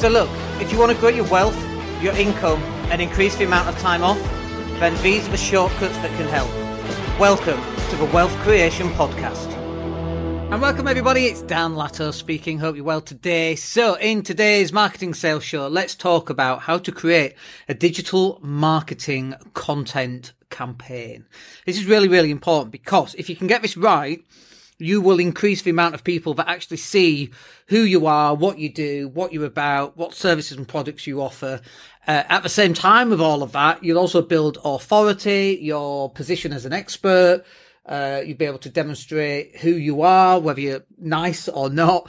So, look, if you want to grow your wealth, your income, and increase the amount of time off, then these are the shortcuts that can help. Welcome to the Wealth Creation Podcast. And welcome, everybody. It's Dan Latto speaking. Hope you're well today. So, in today's marketing sales show, let's talk about how to create a digital marketing content campaign. This is really, really important because if you can get this right, you will increase the amount of people that actually see who you are, what you do, what you're about, what services and products you offer. Uh, at the same time with all of that, you'll also build authority, your position as an expert. Uh, you'll be able to demonstrate who you are, whether you're nice or not.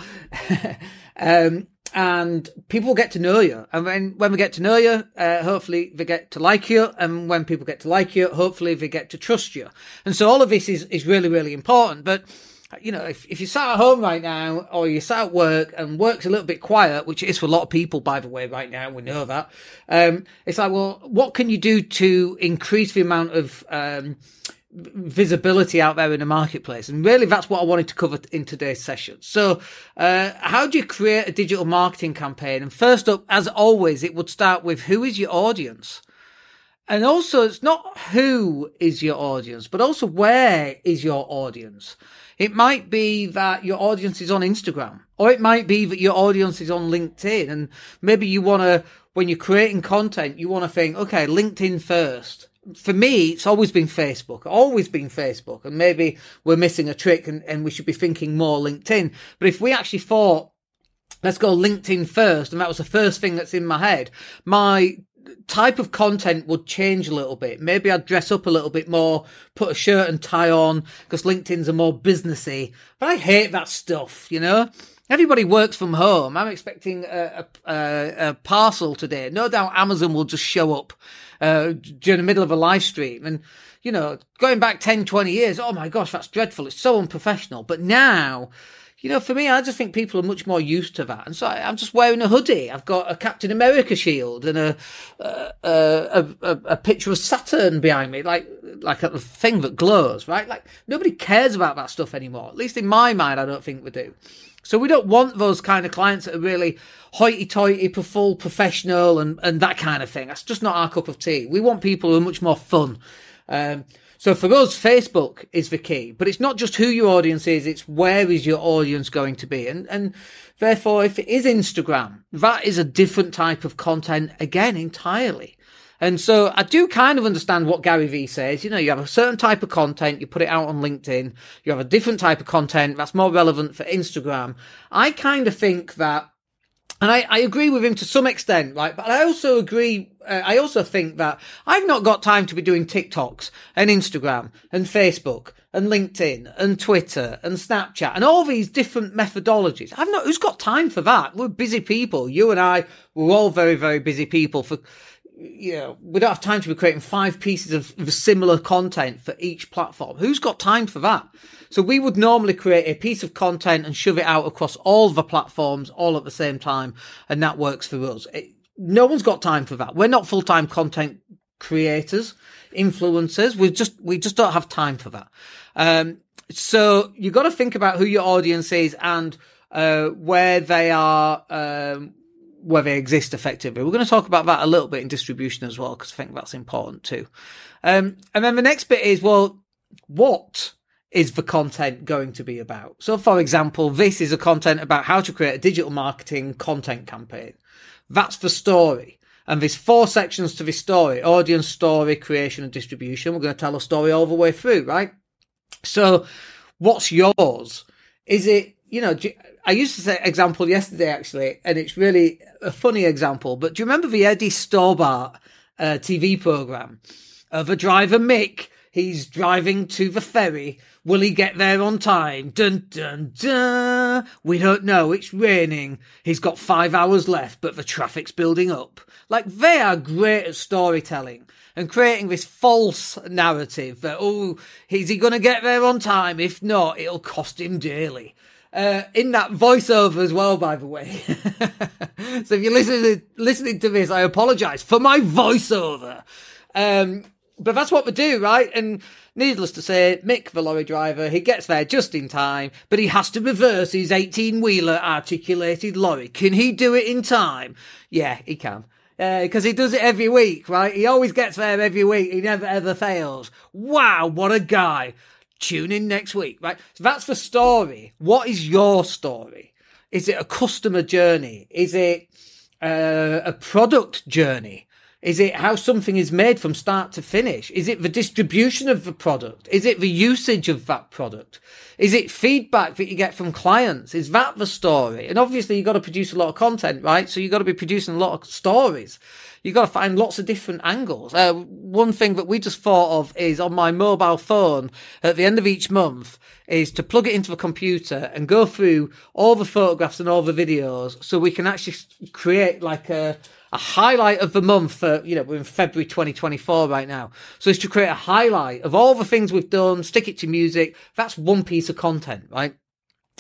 um, and people get to know you. And when, when we get to know you, uh, hopefully they get to like you. And when people get to like you, hopefully they get to trust you. And so all of this is, is really, really important. But you know, if, if you're sat at home right now or you're sat at work and work's a little bit quiet, which it is for a lot of people, by the way, right now, we know that. Um, it's like, well, what can you do to increase the amount of, um, visibility out there in the marketplace. And really, that's what I wanted to cover in today's session. So, uh, how do you create a digital marketing campaign? And first up, as always, it would start with who is your audience? And also, it's not who is your audience, but also where is your audience? It might be that your audience is on Instagram, or it might be that your audience is on LinkedIn. And maybe you want to, when you're creating content, you want to think, okay, LinkedIn first. For me, it's always been Facebook, always been Facebook. And maybe we're missing a trick and, and we should be thinking more LinkedIn. But if we actually thought, let's go LinkedIn first, and that was the first thing that's in my head, my type of content would change a little bit. Maybe I'd dress up a little bit more, put a shirt and tie on because LinkedIn's are more businessy. But I hate that stuff, you know? Everybody works from home. I'm expecting a, a, a parcel today. No doubt Amazon will just show up uh, during the middle of a live stream. And, you know, going back 10, 20 years, oh my gosh, that's dreadful. It's so unprofessional. But now, you know, for me, I just think people are much more used to that. And so I, am just wearing a hoodie. I've got a Captain America shield and a, a, a, a, a picture of Saturn behind me, like, like a thing that glows, right? Like nobody cares about that stuff anymore. At least in my mind, I don't think we do. So we don't want those kind of clients that are really hoity-toity, full professional and, and that kind of thing. That's just not our cup of tea. We want people who are much more fun. Um, so for us, Facebook is the key, but it's not just who your audience is, it's where is your audience going to be. And, and therefore, if it is Instagram, that is a different type of content again entirely. And so I do kind of understand what Gary Vee says. You know, you have a certain type of content, you put it out on LinkedIn, you have a different type of content that's more relevant for Instagram. I kind of think that and I, I agree with him to some extent, right? But I also agree, uh, I also think that I've not got time to be doing TikToks and Instagram and Facebook and LinkedIn and Twitter and Snapchat and all these different methodologies. I've not, who's got time for that? We're busy people. You and I, we're all very, very busy people for, you know, we don't have time to be creating five pieces of, of similar content for each platform. Who's got time for that? So we would normally create a piece of content and shove it out across all the platforms all at the same time. And that works for us. It, no one's got time for that. We're not full-time content creators, influencers. We just, we just don't have time for that. Um, so you've got to think about who your audience is and, uh, where they are, um, where they exist effectively. We're going to talk about that a little bit in distribution as well, because I think that's important too. Um, and then the next bit is, well, what is the content going to be about? So, for example, this is a content about how to create a digital marketing content campaign. That's the story. And there's four sections to this story audience, story, creation, and distribution. We're going to tell a story all the way through, right? So, what's yours? Is it, you know, I used to say example yesterday actually, and it's really a funny example, but do you remember the Eddie Stobart uh, TV program of a driver, Mick? He's driving to the ferry Will he get there on time? Dun dun dun. We don't know. It's raining. He's got five hours left, but the traffic's building up. Like they are great at storytelling and creating this false narrative that, oh, is he going to get there on time? If not, it'll cost him dearly. Uh, in that voiceover as well, by the way. so if you're listening, listening to this, I apologize for my voiceover. Um, but that's what we do, right? And Needless to say, Mick, the lorry driver, he gets there just in time, but he has to reverse his 18 wheeler articulated lorry. Can he do it in time? Yeah, he can. Because uh, he does it every week, right? He always gets there every week. He never ever fails. Wow, what a guy. Tune in next week, right? So that's the story. What is your story? Is it a customer journey? Is it uh, a product journey? Is it how something is made from start to finish? Is it the distribution of the product? Is it the usage of that product? Is it feedback that you get from clients? Is that the story? And obviously you've got to produce a lot of content, right? So you've got to be producing a lot of stories. You've got to find lots of different angles. Uh, one thing that we just thought of is on my mobile phone at the end of each month is to plug it into the computer and go through all the photographs and all the videos so we can actually create like a, a highlight of the month for, you know, we're in February 2024 right now. So it's to create a highlight of all the things we've done, stick it to music. That's one piece of content, right?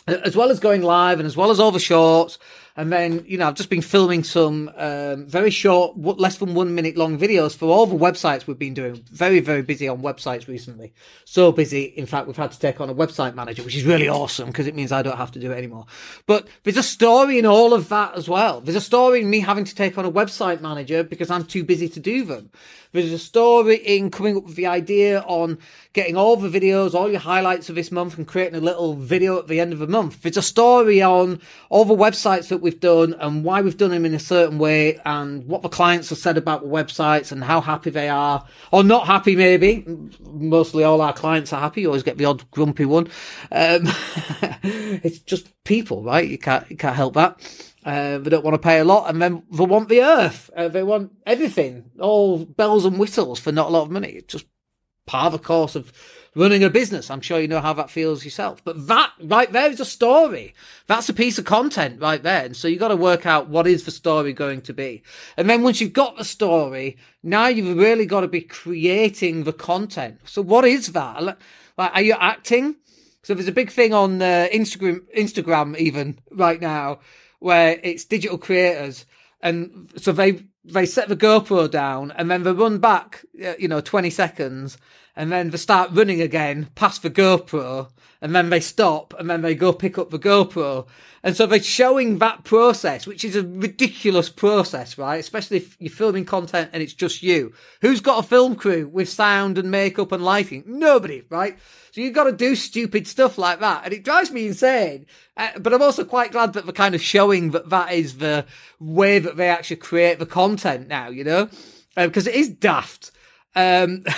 As well as going live and as well as all the shorts and then, you know, I've just been filming some um, very short, less than one minute long videos for all the websites we've been doing. Very, very busy on websites recently. So busy, in fact, we've had to take on a website manager, which is really awesome because it means I don't have to do it anymore. But there's a story in all of that as well. There's a story in me having to take on a website manager because I'm too busy to do them. There's a story in coming up with the idea on getting all the videos, all your highlights of this month and creating a little video at the end of the month. There's a story on all the websites that we've done and why we've done them in a certain way and what the clients have said about the websites and how happy they are or not happy maybe. Mostly all our clients are happy. You always get the odd grumpy one. Um, it's just people, right? You can't, you can't help that. Uh, they don't want to pay a lot, and then they want the earth. Uh, they want everything, all bells and whistles for not a lot of money. It's just part of the course of running a business. I'm sure you know how that feels yourself. But that right there is a story. That's a piece of content right there. And so you got to work out what is the story going to be. And then once you've got the story, now you've really got to be creating the content. So what is that? Like, are you acting? So there's a big thing on uh, Instagram, Instagram even right now where it's digital creators, and so they they set the GoPro down and then they run back, uh, you know, twenty seconds, and then they start running again past the GoPro, and then they stop, and then they go pick up the GoPro. And so they're showing that process, which is a ridiculous process, right? Especially if you're filming content and it's just you. Who's got a film crew with sound and makeup and lighting? Nobody, right? So you've got to do stupid stuff like that. And it drives me insane. Uh, but I'm also quite glad that they're kind of showing that that is the way that they actually create the content now, you know? Because uh, it is daft. Um,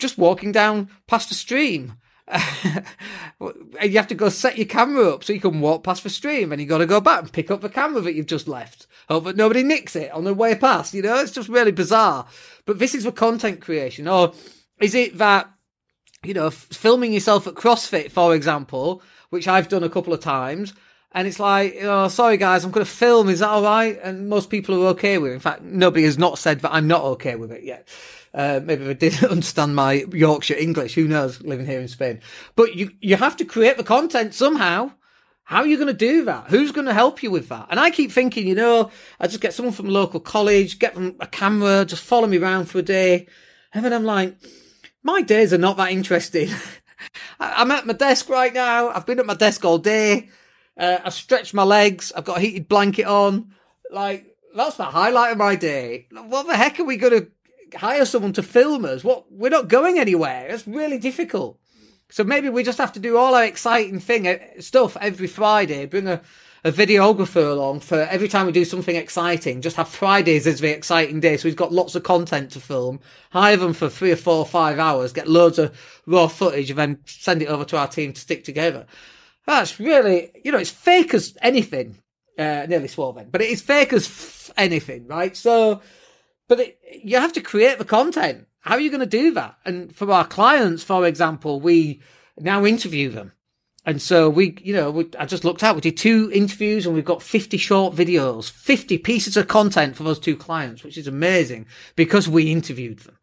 just walking down past a stream you have to go set your camera up so you can walk past the stream and you got to go back and pick up the camera that you've just left. Hope that nobody nicks it on the way past. You know, it's just really bizarre. But this is for content creation. Or is it that, you know, filming yourself at CrossFit, for example, which I've done a couple of times, and it's like, oh, sorry guys, I'm going to film. Is that all right? And most people are okay with it. In fact, nobody has not said that I'm not okay with it yet. Uh, maybe they didn't understand my Yorkshire English. Who knows? Living here in Spain, but you you have to create the content somehow. How are you going to do that? Who's going to help you with that? And I keep thinking, you know, I just get someone from a local college, get them a camera, just follow me around for a day, and then I'm like, my days are not that interesting. I'm at my desk right now. I've been at my desk all day. Uh, I've stretched my legs. I've got a heated blanket on. Like, that's the highlight of my day. What the heck are we going to hire someone to film us. What we're not going anywhere. It's really difficult. So maybe we just have to do all our exciting thing uh, stuff every Friday. Bring a, a videographer along for every time we do something exciting. Just have Fridays as the exciting day. So we've got lots of content to film. Hire them for three or four or five hours. Get loads of raw footage and then send it over to our team to stick together. That's really, you know, it's fake as anything. Uh, nearly swore then, but it is fake as f- anything, right? So but it, you have to create the content. How are you going to do that? And for our clients, for example, we now interview them. And so we, you know, we, I just looked out. We did two interviews and we've got 50 short videos, 50 pieces of content for those two clients, which is amazing because we interviewed them.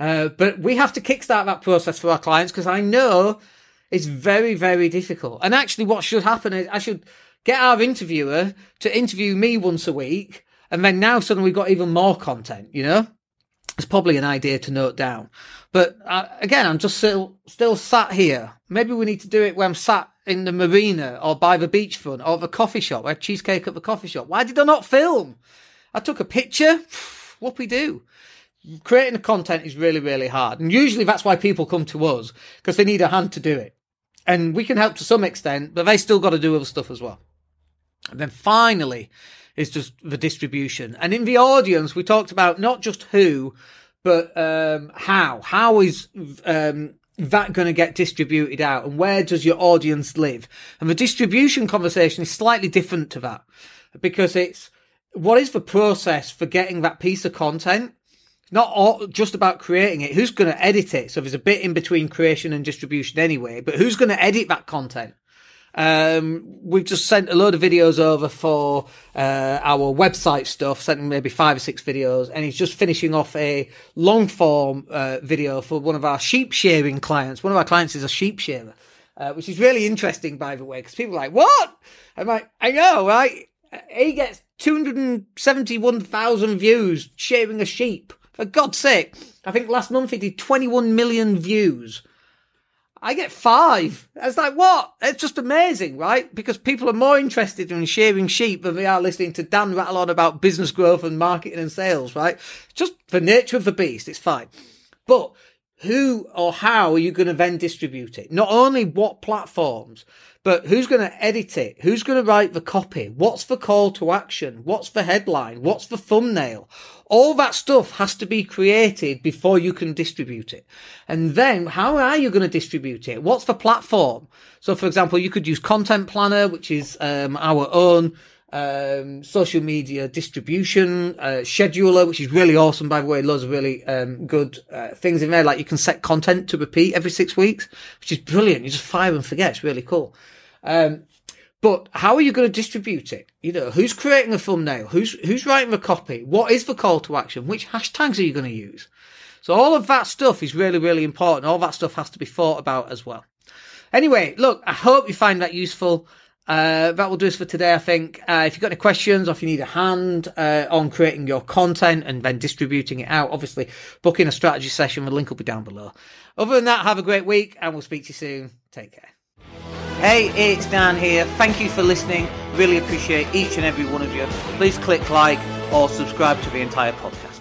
Uh, but we have to kickstart that process for our clients because I know it's very, very difficult. And actually what should happen is I should get our interviewer to interview me once a week and then now suddenly we've got even more content, you know? it's probably an idea to note down. But uh, again, I'm just still still sat here. Maybe we need to do it when I'm sat in the marina or by the beachfront or the coffee shop. I had cheesecake at the coffee shop. Why did I not film? I took a picture. What we do? Creating the content is really, really hard. And usually that's why people come to us because they need a hand to do it. And we can help to some extent, but they still got to do other stuff as well. And then finally is just the distribution. And in the audience, we talked about not just who, but um, how. How is um, that going to get distributed out and where does your audience live? And the distribution conversation is slightly different to that because it's what is the process for getting that piece of content? Not all, just about creating it. Who's going to edit it? So there's a bit in between creation and distribution anyway, but who's going to edit that content? Um, we've just sent a load of videos over for uh, our website stuff, sent maybe five or six videos, and he's just finishing off a long form uh, video for one of our sheep shearing clients. One of our clients is a sheep shearer, uh, which is really interesting, by the way, because people are like, "What?" I'm like, "I know, right?" He gets 271,000 views shearing a sheep. For God's sake, I think last month he did 21 million views. I get five. It's like, what? It's just amazing, right? Because people are more interested in shearing sheep than they are listening to Dan rattle on about business growth and marketing and sales, right? Just the nature of the beast. It's fine. But who or how are you going to then distribute it? Not only what platforms, but who's going to edit it? Who's going to write the copy? What's the call to action? What's the headline? What's the thumbnail? All that stuff has to be created before you can distribute it. And then how are you going to distribute it? What's the platform? So for example, you could use Content Planner, which is um, our own um, social media distribution uh, scheduler, which is really awesome. By the way, loads of really um, good uh, things in there. Like you can set content to repeat every six weeks, which is brilliant. You just fire and forget. It's really cool. Um, but how are you going to distribute it? You know, who's creating a thumbnail? Who's, who's writing the copy? What is the call to action? Which hashtags are you going to use? So all of that stuff is really, really important. All that stuff has to be thought about as well. Anyway, look, I hope you find that useful. Uh, that will do us for today, I think. Uh, if you've got any questions or if you need a hand uh, on creating your content and then distributing it out, obviously booking a strategy session, the link will be down below. Other than that, have a great week and we'll speak to you soon. Take care. Hey, it's Dan here. Thank you for listening. Really appreciate each and every one of you. Please click like or subscribe to the entire podcast.